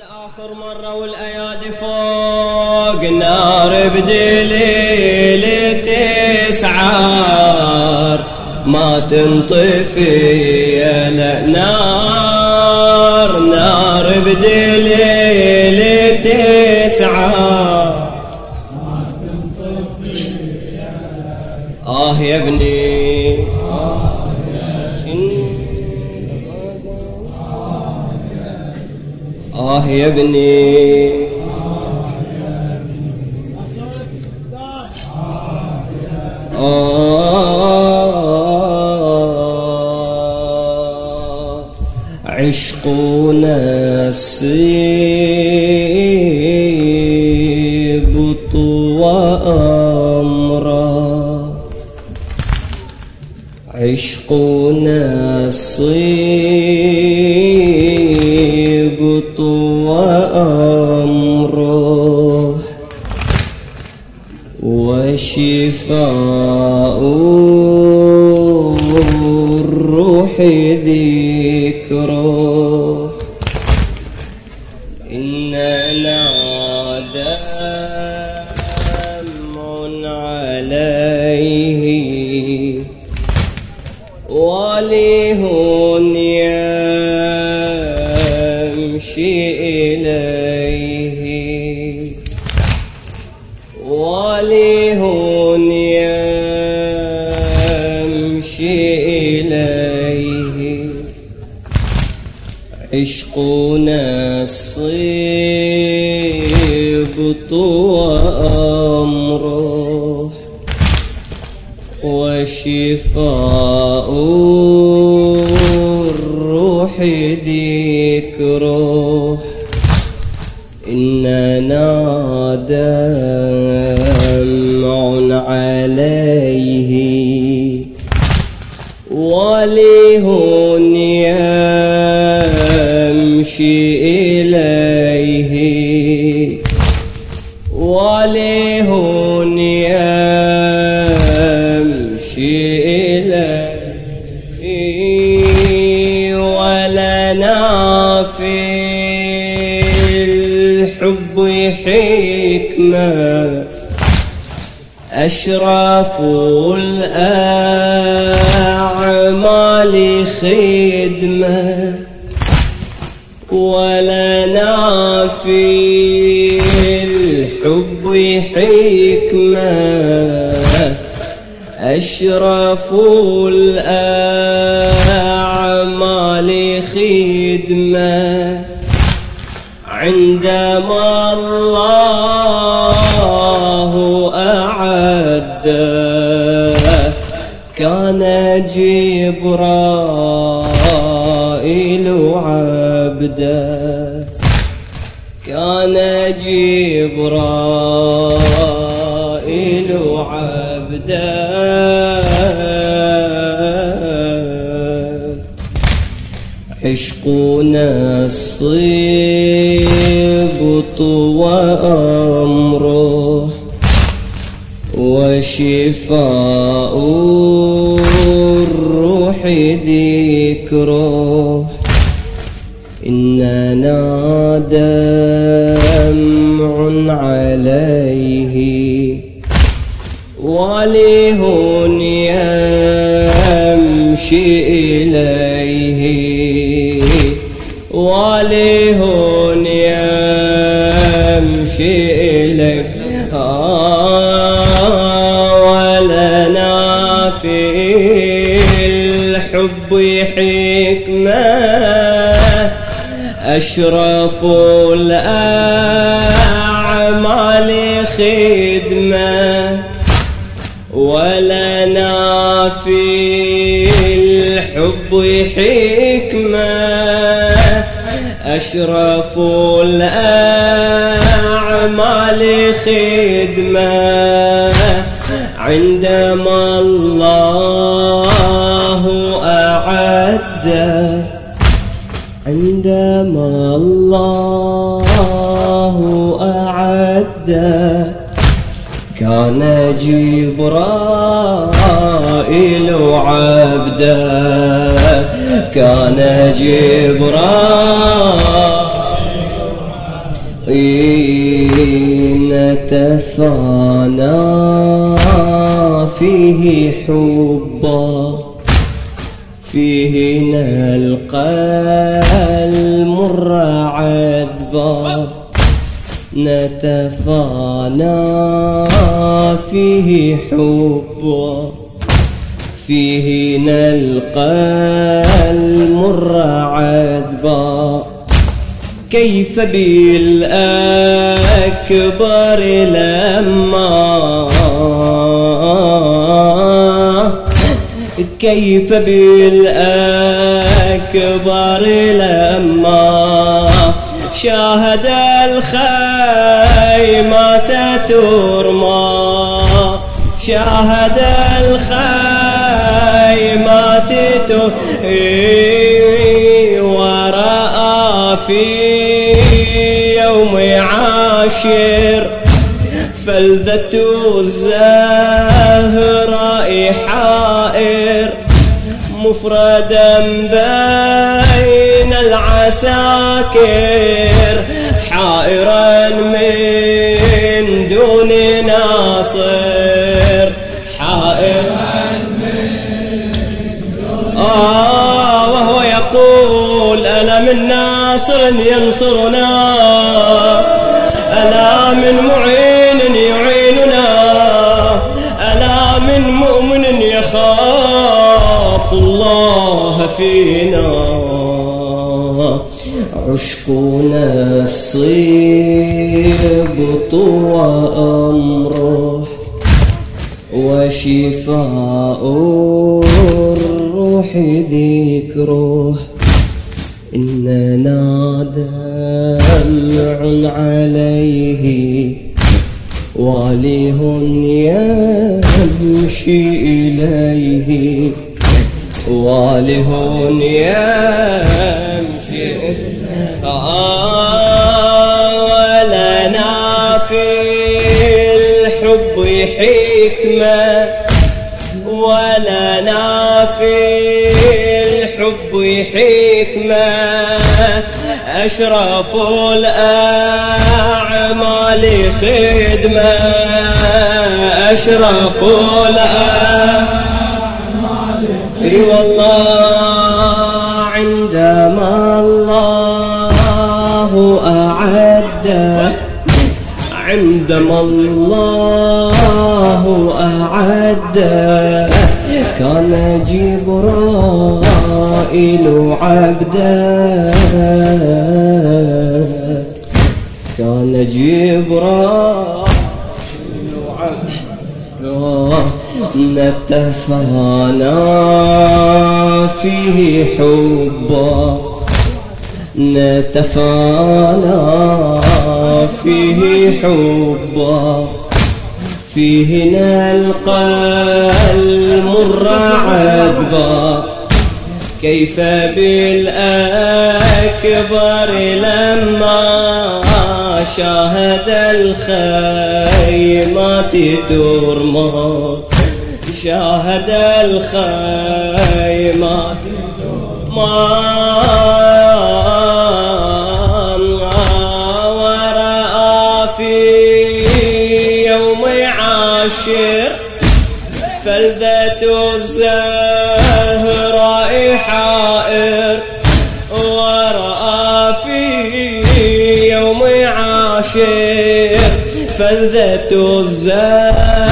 آخر مرة والأيادي فوق نار بدليل تسعار. ما تنطفي لا نار نار بدليل آه يا ابني. آه. عشقنا السيبط وشفاء الروح ذكره. عشقنا الصيبط وأمره وشفاء الروح ذكره إننا دمع عليه وليه يمشي إليه. وليه يمشي إليه. ولنا في الحب حكمة. أشرف الأعمال خدمة. ولنا في الحب حكمة. أشرف الأعمال خدمة. عندما الله أعد. كان جبرائيل عبدا كان جبرائيل عبدا. عشقنا الصيبط وأمره وشفاء الروح ذكره. إننا دمع عليه. وليه يمشي إليه. وليه يمشي إليه. ولنا في الحب حكمة أشرف الأعمال خدمة ولنا في الحب حكمة. أشرف الأعمال خدمة عندما الله أعد عندما الله أعد. كان جبرائيل عبدا كان جبرائيل نتفانى فيه حبا. فيه نلقى المر عذبا نتفانى فيه حبا فيه نلقى المر عذبا كيف بالأكبر لما كيف بالأكبر لما شاهد الخيمات ترمى؟ شاهد الخيمات ترمى ورأى في يوم عاشر. فلذة الزهراء حائر مفردا بين العساكر حائرا من دون ناصر. حائرا من دون آه وهو يقول ألا من ناصر ينصرنا؟ ألا من معين يعيننا. ألا من مؤمن يخاف الله فينا؟ عشقنا الصبط وأمره وشفاء الروح ذكره. إننا دمع عليه واله يمشي إليه. واله يمشي آه ولنا في الحب حكمة. ولنا في الحب حكمة. أشرف الأعمال خدمة أشرف الأعمال أي والله عندما الله أعده عندما الله أعده كان جبرائيل عبدا جبرائيل عبدا نتفانى فيه حبا نتفانى فيه حبا فيه نلقى المر عذبا. كيف بالأكبر لما شاهد الخيمات ترمى شاهد الخيمات ما ورأى في يوم عاشر فلذة الزهراء فلذة الزهراء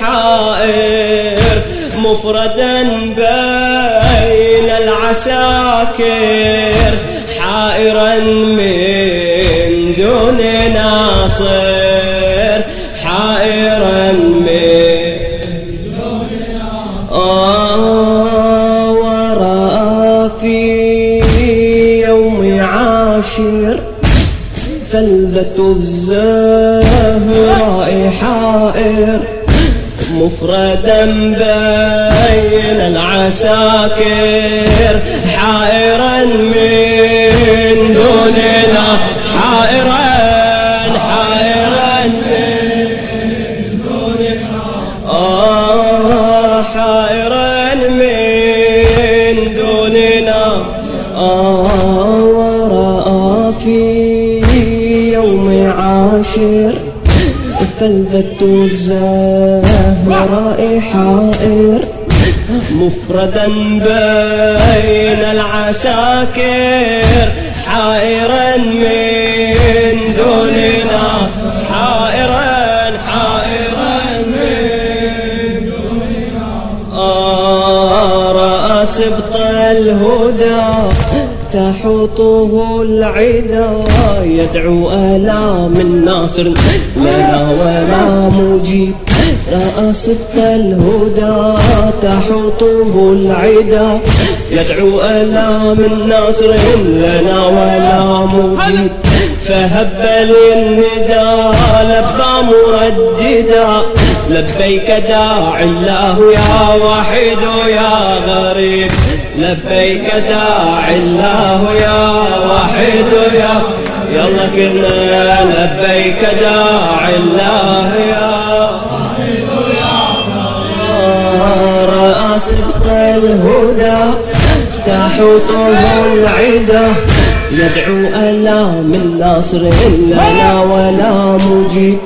حائر مفردا بين العساكر حائرا من دون ناصر. فلذة الزهراء حائر مفردا بين العساكر حائرا من دوننا حائرا حائرا من دوننا. فلذة الزهراء حائر مفردا بين العساكر حائرا من دوننا. حائرا حائرا من دوننا. آه رأس بط الهدى. تحوطه العدا يدعو آلام الناصر لنا ولا مجيب رأس الهدى. تحوطه العدا يدعو آلام الناصر لنا ولا مجيب فهب للنداء لبى مرددا لبيك داعي الله يا وحيد يا غريب. لبيك داعي الله يا وحيد يا يلا كلنا لبيك داعي الله يا وحيد يا رأس الهدى تحوطه العدا. يدعو ألا من ناصر لنا ولا مجيب.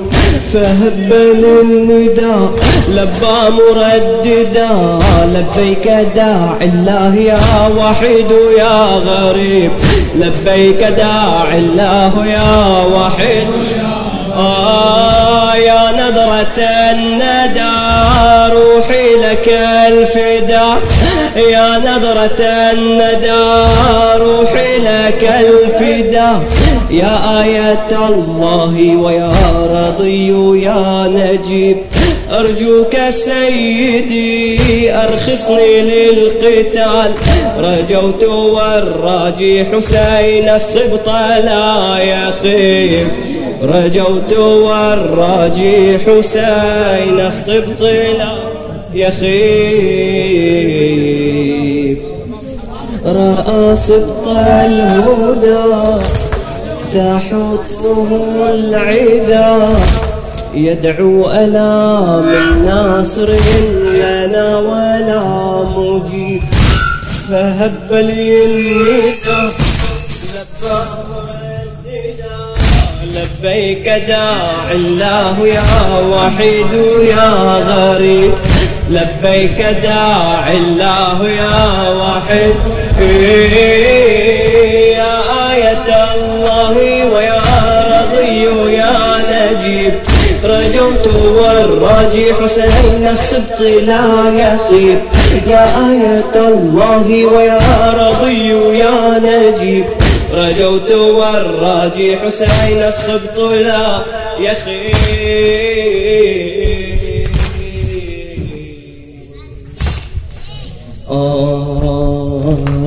فهب للنداء لبى مرددا لبيك داعي الله يا وحيد يا غريب لبيك داعي الله يا وحيد. آه يا نظرة الندى روحي لك الفدا يا نظرة الندى روحي لك الفدا يا آية الله ويا رضي يا نجيب. أرجوك سيدي أرخصني للقتال. رجوت والراجي حسين الصبط لا يخيب. رجوت والراجي حسين الصبط لا يخيب رأى سبط الهدى تحطه العدا. يدعو ألا من ناصر لنا ولا مجيب. فهب لي الندى لبيك داعي الله يا وحيد يا غريب. لبيك داعي الله يا وحيد يا آية الله ويا رضي يا نجيب. رجوت والراجي حسين السبط لا يخيب. يا آية الله ويا رضي يا نجيب. رجوت والراجي حسين السبط لا يخيب.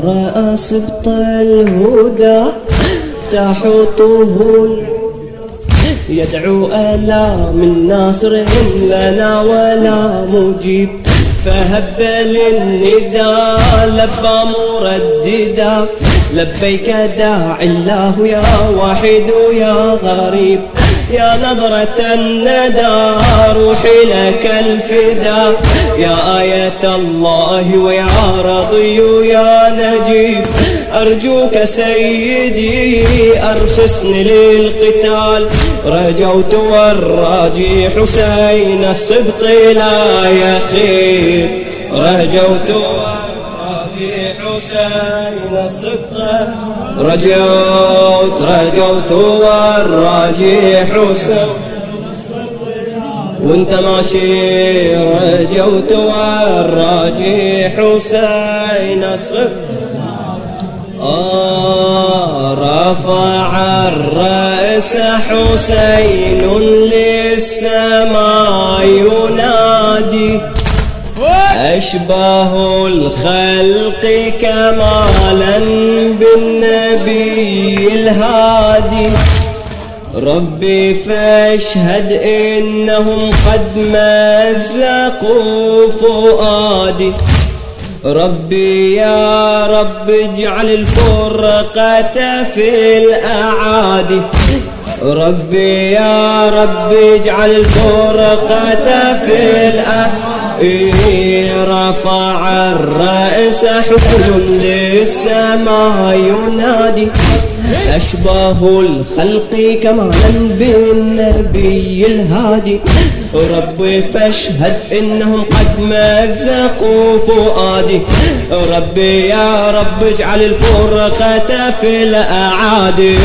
رأى سبط الهدى تحطه يدعو ألا من ناصر لنا ولا مجيب. فهب للنداء لبى مرددا. لبيك داعي الله يا وحيد يا غريب. يا نظرة الندى روحي لك الفدا. يا آية الله ويا رضي يا نجيب. أرجوك سيدي أرخصني للقتال. رجوت والراجي حسين السبط لا يخيب. رجوت والراجي حسين رجوت رجوت والراجي حسين وانت ماشي رجوت والراجي حسين الصبر آه رفع الرأس حسين للسماء ينادي. أشبه الخلق كمالا بالنبي الهادي. ربي فاشهد إنهم قد مزقوا فؤادي. ربي يا رب اجعل الفرقة في الأعادي. ربي يا رب اجعل الفرقة في الأعادي. رفع الرأس حسن للسماء ينادي. أشباه الخلق كمالا بالنبي الهادي. ربي فاشهد إنهم قد مزقوا فؤادي. ربي يا رب اجعل الفرقة في الأعادي.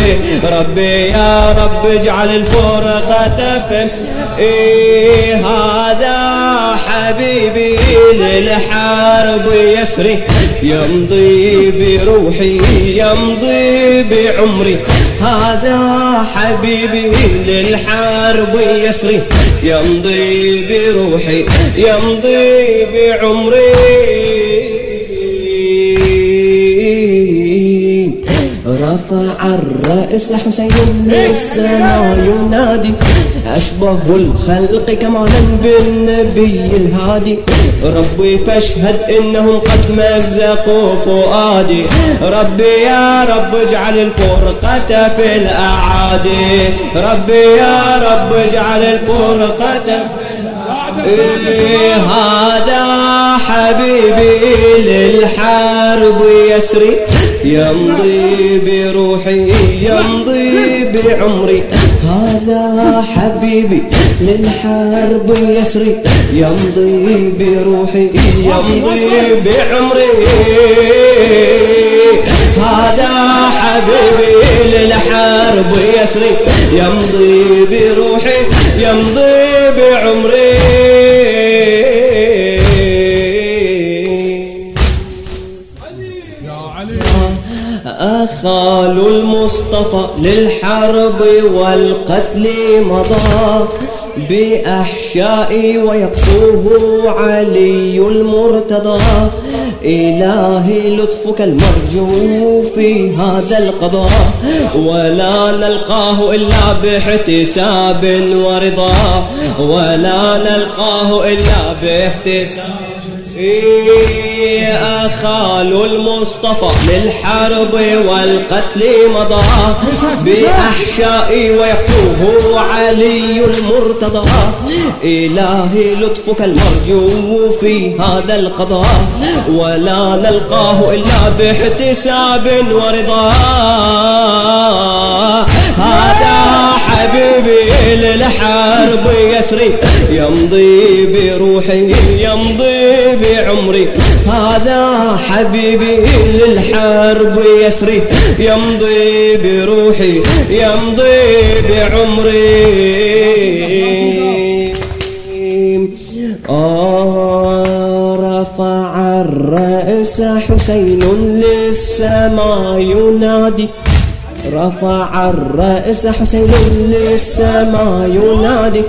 ربي يا رب اجعل الفرقة في إيه هذا حبيبي للحرب يسري يمضي بروحي يمضي بعمري هذا حبيبي للحرب يسري يمضي بروحي يمضي بعمري رفع الرأس حسين للسماء ينادي أشبه الخلق كمالا بالنبي الهادي. ربي فاشهد إنهم قد مزقوا فؤادي. ربي يا رب اجعل الفرقة في الأعادي. ربي يا رب اجعل الفرقة في إيه هذا حبيبي للحرب يسري. يمضي بروحي يمضي بعمري. هذا حبيبي للحرب يسري. يمضي بروحي يمضي بعمري. هذا حبيبي للحرب يسري. يمضي بروحي يمضي بعمري. أخال المصطفى للحرب والقتل مضى. بأحشائي ويقفوه علي المرتضى. إلهي لطفك المرجو في هذا القضاء. ولا نلقاه إلا باحتساب ورضا. ولا نلقاه إلا باحتساب. أخال المصطفى للحرب والقتل مضى. بأحشائي ويقوه علي المرتضى. إلهي لطفك المرجو في هذا القضاء. ولا نلقاه إلا باحتساب ورضا. هذا حبيبي للحرب يسري. يمضي بروحي يمضي بعمري. هذا حبيبي للحرب يسري يمضي بروحي يمضي بعمري. آه رفع الرأس حسين للسماء ينادي. رفع الرأس حسين للسماء ينادي.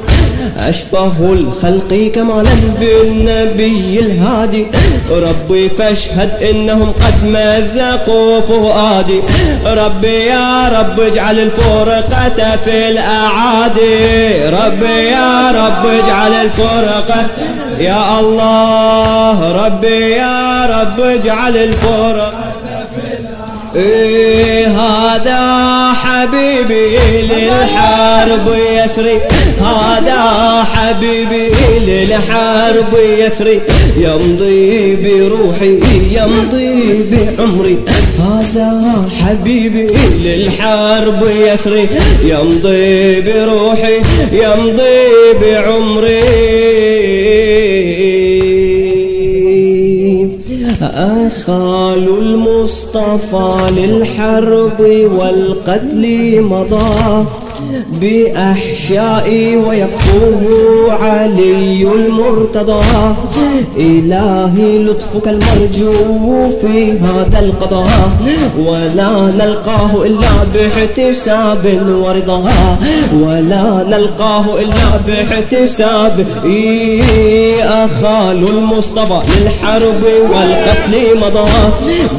أشبه الخلق كمالا بالنبي الهادي. ربي فاشهد إنهم قد مزقوا فؤادي. ربي يا رب اجعل الفرقة في الأعادي. ربي يا رب اجعل الفرقة. يا الله ربي يا رب اجعل الفرقة. إيه هذا حبيبي للحرب يسري. هذا حبيبي للحرب يسري. يمضي بروحي يمضي بعمري. هذا حبيبي للحرب يسري. يمضي بروحي يمضي بعمري. أخال المصطفى للحرب والقتل مضى. بأحشائي ويقوم علي المرتضى. إلهي لطفك المرجو في هذا القضاء. ولا نلقاه إلا باحتساب ورضا. ولا نلقاه إلا باحتساب. أخال المصطفى للحرب والقتل مضى.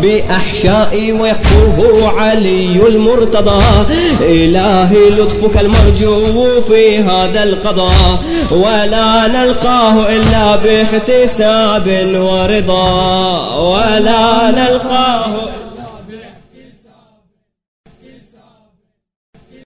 بأحشائي ويقوم علي المرتضى. إلهي لطفك المرجو في هذا القضاء ولا نلقاه إلا باحتساب ورضا ولا نلقاه